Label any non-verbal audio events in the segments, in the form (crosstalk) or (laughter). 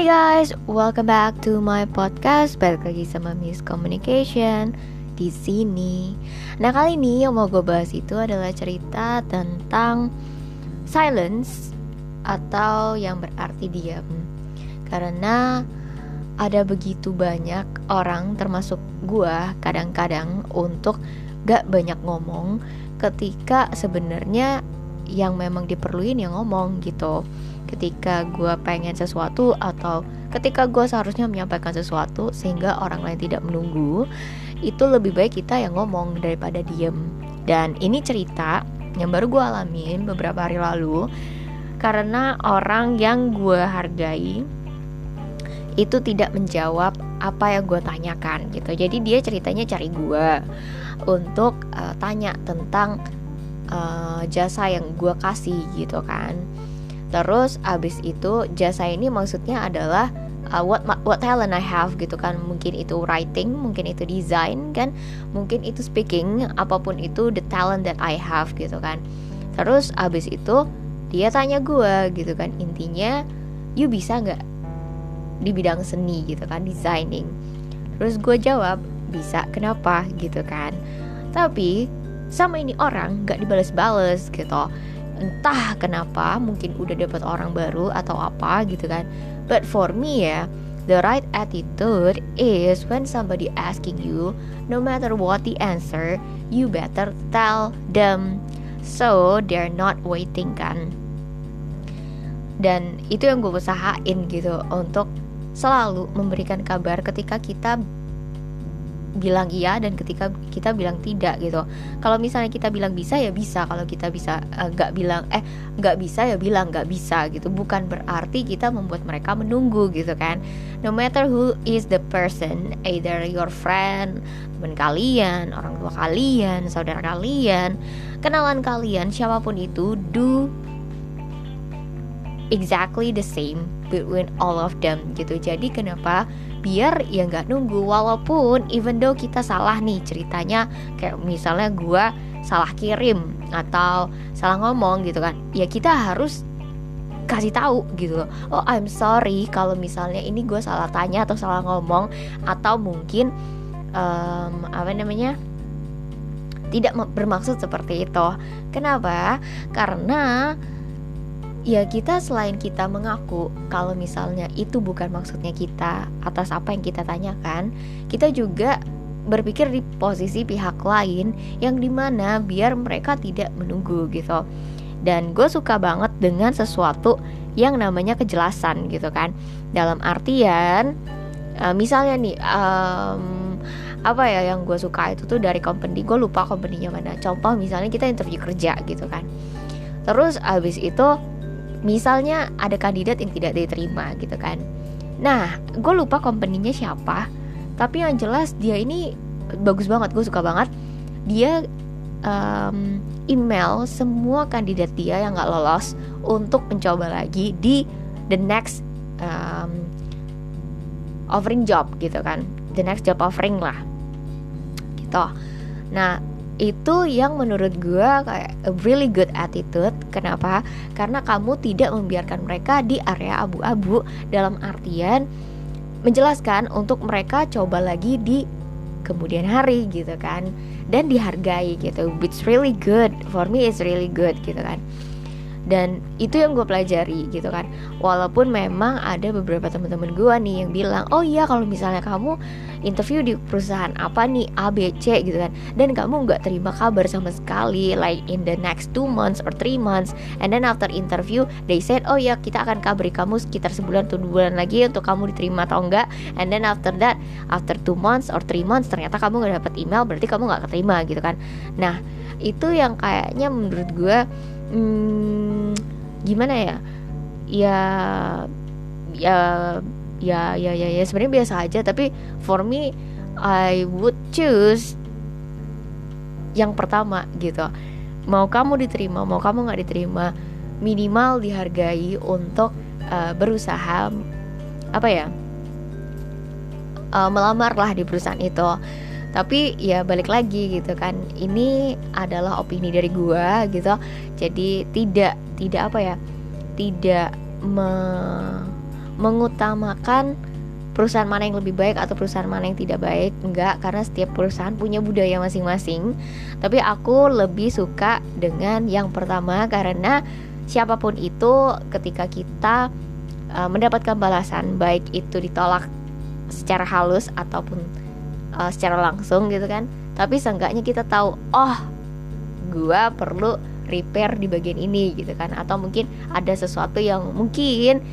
Hai guys, welcome back to my podcast. Balik lagi sama Miss Communication di sini. Nah kali ini yang mau gue bahas itu adalah cerita tentang silence atau yang berarti diam. Karena ada begitu banyak orang termasuk gue kadang-kadang untuk gak banyak ngomong ketika sebenarnya yang memang diperluin yang ngomong gitu. Ketika gue pengen sesuatu atau ketika gue seharusnya menyampaikan sesuatu sehingga orang lain tidak menunggu itu lebih baik kita yang ngomong daripada diem. Dan ini cerita yang baru gue alamin beberapa hari lalu karena orang yang gue hargai itu tidak menjawab apa yang gue tanyakan gitu. Jadi dia ceritanya cari gue untuk uh, tanya tentang uh, jasa yang gue kasih gitu kan. Terus abis itu jasa ini maksudnya adalah uh, what what talent I have gitu kan. Mungkin itu writing mungkin itu design kan. Mungkin itu speaking apa pun itu the talent that I have gitu kan. Terus abis itu dia tanya gue gitu kan intinya you bisa nggak di bidang seni gitu kan designing? Terus gue jawab bisa kenapa? gitu kan. Tapi sama ini orang nggak dibales-bales gitu. Entah kenapa mungkin udah dapat orang baru atau apa gitu kan. But for me ya the right attitude is when somebody asking you no matter what the answer you better tell them. So they're not waiting kan. Dan itu yang gue usahain gitu untuk selalu memberikan kabar ketika kita bilang iya dan ketika kita bilang tidak gitu. Kalau misalnya kita bilang bisa ya bisa. Kalau kita bisa eh, nggak uh, bilang eh nggak bisa ya bilang nggak bisa gitu. Bukan berarti kita membuat mereka menunggu gitu kan. No matter who is the person either your friend teman kalian orang tua kalian saudara kalian kenalan kalian siapa pun itu do exactly the same between all of them gitu. Jadi kenapa? Biar ya nggak nunggu. Walaupun even though kita salah nih ceritanya kayak misalnya gue salah kirim atau salah ngomong gitu kan ya kita harus kasih tahu gitu oh I'm sorry kalau misalnya ini gue salah tanya atau salah ngomong atau mungkin um, apa namanya? Tidak bermaksud seperti itu. Kenapa? Karena ya kita selain kita mengaku kalau misalnya itu bukan maksudnya kita atas apa yang kita tanyakan, kita juga berpikir di posisi pihak lain yang di mana biar mereka tidak menunggu gitu. Dan gue suka banget dengan sesuatu yang namanya kejelasan gitu kan. Dalam artian, uh, misalnya nih, um, apa ya yang gue suka itu tuh dari company gue lupa company mana. Contoh misalnya kita interview kerja gitu kan. Terus abis itu misalnya ada kandidat yang tidak diterima gitu kan. Nah gue lupa company-nya siapa tapi yang jelas dia ini bagus banget gue suka banget. Dia um, email semua kandidat dia yang nggak lolos untuk mencoba lagi di the next um, offering job gitu kan. The next job offering lah. Gitu. Nah itu yang menurut gue kayak a really good attitude. Kenapa? Karena kamu tidak membiarkan mereka di area abu-abu. Dalam artian menjelaskan untuk mereka coba lagi di kemudian hari gitu kan. Dan dihargai gitu which really good. For me is really good gitu kan dan itu yang gue pelajari gitu kan. Walaupun memang ada beberapa teman-teman gue nih yang bilang oh iya kalau misalnya kamu interview di perusahaan apa nih A B C gitu kan. Dan kamu nggak terima kabar sama sekali like in the next two months or three months. And then after interview they said oh ya kita akan kabari kamu sekitar sebulan atau dua bulan lagi untuk kamu diterima atau enggak and then after that after two months or three months ternyata kamu nggak dapat email berarti kamu nggak keterima gitu kan. Nah itu yang kayaknya menurut gue hmm, gimana ya? Ya ya ya ya ya, ya sebenarnya biasa aja tapi for me I would choose yang pertama gitu. Mau kamu diterima mau kamu nggak diterima minimal dihargai untuk uh, berusaha apa ya uh, melamar lah di perusahaan itu tapi ya balik lagi gitu kan ini adalah opini dari gua gitu. Jadi tidak tidak apa ya tidak me mengutamakan perusahaan mana yang lebih baik atau perusahaan mana yang tidak baik. Enggak karena setiap perusahaan punya budaya masing-masing. Tapi aku lebih suka dengan yang pertama karena siapa pun itu ketika kita uh, mendapatkan balasan baik itu ditolak secara halus ataupun uh, secara langsung gitu kan. Tapi seenggaknya kita tahu oh gua perlu repair di bagian ini gitu kan. Atau mungkin ada sesuatu yang mungkin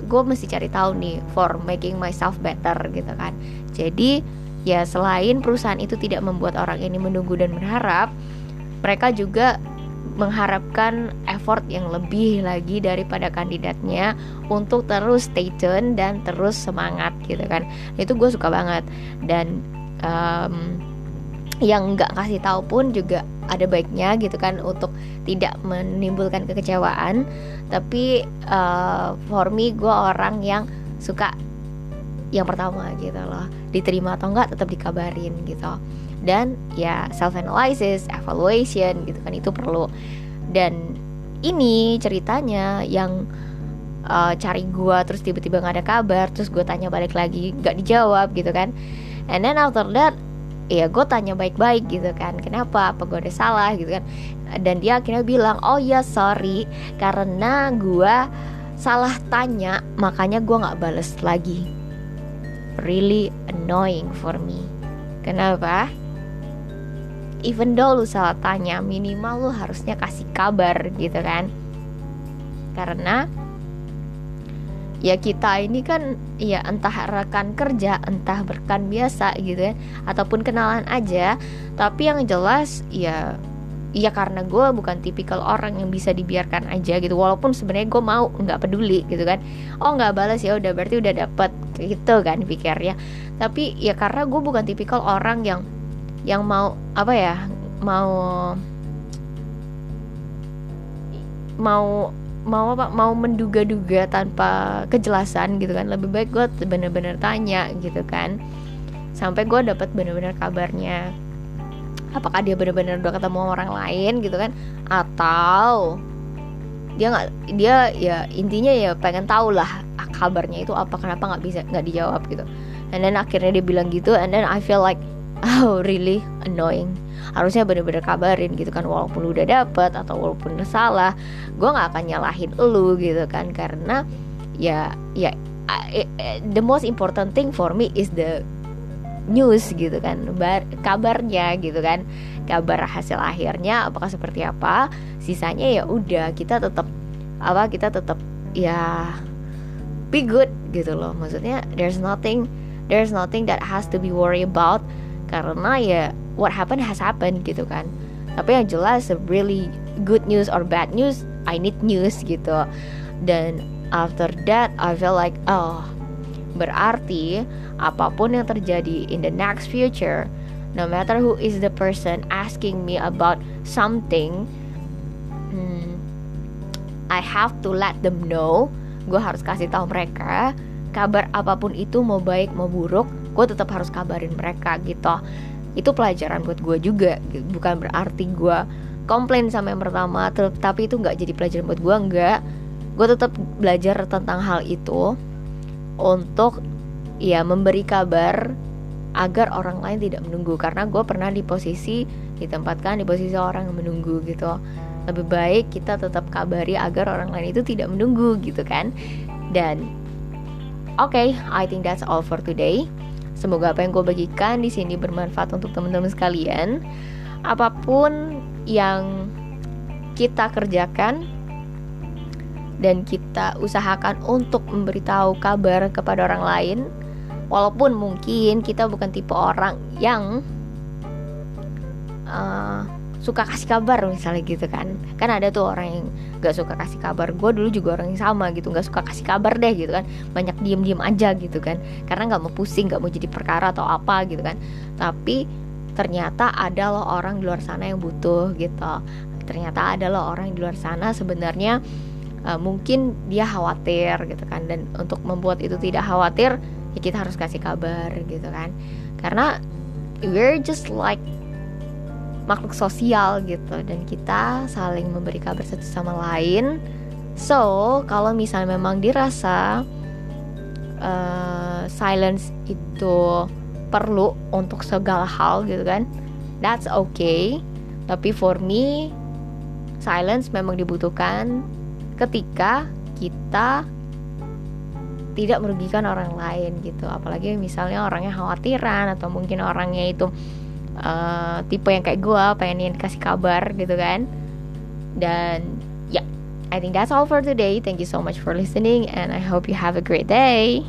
gue mesti cari tahu nih for making myself better gitu kan. Jadi ya selain perusahaan itu tidak membuat orang ini menunggu dan berharap mereka juga mengharapkan effort yang lebih lagi daripada kandidatnya untuk terus stay tune dan terus semangat gitu kan. Itu gue suka banget. Dan um, yang nggak kasih tahu pun juga ada baiknya gitu kan untuk tidak menimbulkan kekecewaan. Tapi uh, for me gue orang yang suka yang pertama gitu loh. Diterima atau enggak tetap dikabarin gitu. Dan ya self analysis evaluation gitu kan itu perlu. Dan ini ceritanya yang uh, cari gue terus tiba-tiba nggak ada kabar terus gue tanya balik lagi nggak dijawab gitu kan and then after that ya gue tanya baik-baik gitu kan kenapa apa gue ada salah gitu kan. Dan dia akhirnya bilang oh ya sorry karena gue salah tanya makanya gue nggak bales lagi. Really annoying for me. Kenapa? Even though lu salah tanya minimal lu harusnya kasih kabar gitu kan. Karena ya kita ini kan ya entah rekan kerja entah berkan biasa gitu ya ataupun kenalan aja. Tapi yang jelas ya ya karena gue bukan tipikal orang yang bisa dibiarkan aja gitu. Walaupun sebenarnya gue mau nggak peduli gitu kan. Oh nggak balas ya udah berarti udah dapet gitu kan pikirnya. Tapi ya karena gue bukan tipikal orang yang yang mau apa ya mau mau mau apa mau menduga-duga tanpa kejelasan gitu kan. Lebih baik gue bener-bener tanya gitu kan. Sampai gue dapat bener-bener kabarnya. Apakah dia bener-bener udah ketemu orang lain gitu kan? Atau dia nggak dia ya intinya ya pengen tahu lah ah, kabarnya itu apa kenapa nggak bisa nggak dijawab gitu. And then akhirnya dia bilang gitu and then I feel like (laughs) oh really annoying harusnya bener-bener kabarin gitu kan walaupun udah dapet atau walaupun udah salah gue nggak akan nyalahin lu gitu kan karena ya ya the most important thing for me is the news gitu kan bar, kabarnya gitu kan kabar hasil akhirnya apakah seperti apa sisanya ya udah kita tetap apa kita tetap ya be good gitu loh. Maksudnya there's nothing there's nothing that has to be worry about karena ya what happened has happened gitu kan. Tapi yang jelas really good news or bad news I need news gitu. Dan after that I feel like oh berarti apa pun yang terjadi in the next future no matter who is the person asking me about something hmm, I have to let them know. Gue harus kasih tahu mereka kabar apa pun itu mau baik mau buruk gue tetap harus kabarin mereka gitu itu pelajaran buat gue juga bukan berarti gue komplain sama yang pertama tapi itu nggak jadi pelajaran buat gue nggak. Gue tetap belajar tentang hal itu untuk ya memberi kabar agar orang lain tidak menunggu. Karena gue pernah di posisi ditempatkan di posisi orang yang menunggu gitu. Lebih baik kita tetap kabari agar orang lain itu tidak menunggu gitu kan. Dan oke okay, I think that's all for today Semoga apa yang gue bagikan di sini bermanfaat untuk teman-teman sekalian. Apa pun yang kita kerjakan dan kita usahakan untuk memberitahu kabar kepada orang lain, walaupun mungkin kita bukan tipe orang yang uh, suka kasih kabar misalnya gitu kan. Kan ada tuh orang yang gak suka kasih kabar. Gue dulu juga orang yang sama gitu gak suka kasih kabar deh gitu kan. Banyak diem diem aja gitu kan. Karena nggak mau pusing nggak mau jadi perkara atau apa gitu kan. Tapi ternyata ada loh orang di luar sana yang butuh gitu. Ternyata ada loh orang di luar sana sebenarnya uh, mungkin dia khawatir gitu kan. Dan untuk membuat itu tidak khawatir ya kita harus kasih kabar gitu kan. Karena we're just like makhluk sosial gitu. Dan kita saling memberi kabar satu sama lain. So, kalau misalnya memang dirasa uh, silence itu perlu untuk segala hal gitu kan that's okay. Tapi for me silence memang dibutuhkan ketika kita tidak merugikan orang lain gitu. Apalagi misalnya orangnya khawatiran atau mungkin orangnya itu uh, tipe yang kayak gue pengen kasih kabar gitu kan. Dan ya yeah, I think that's all for today. Thank you so much for listening and I hope you have a great day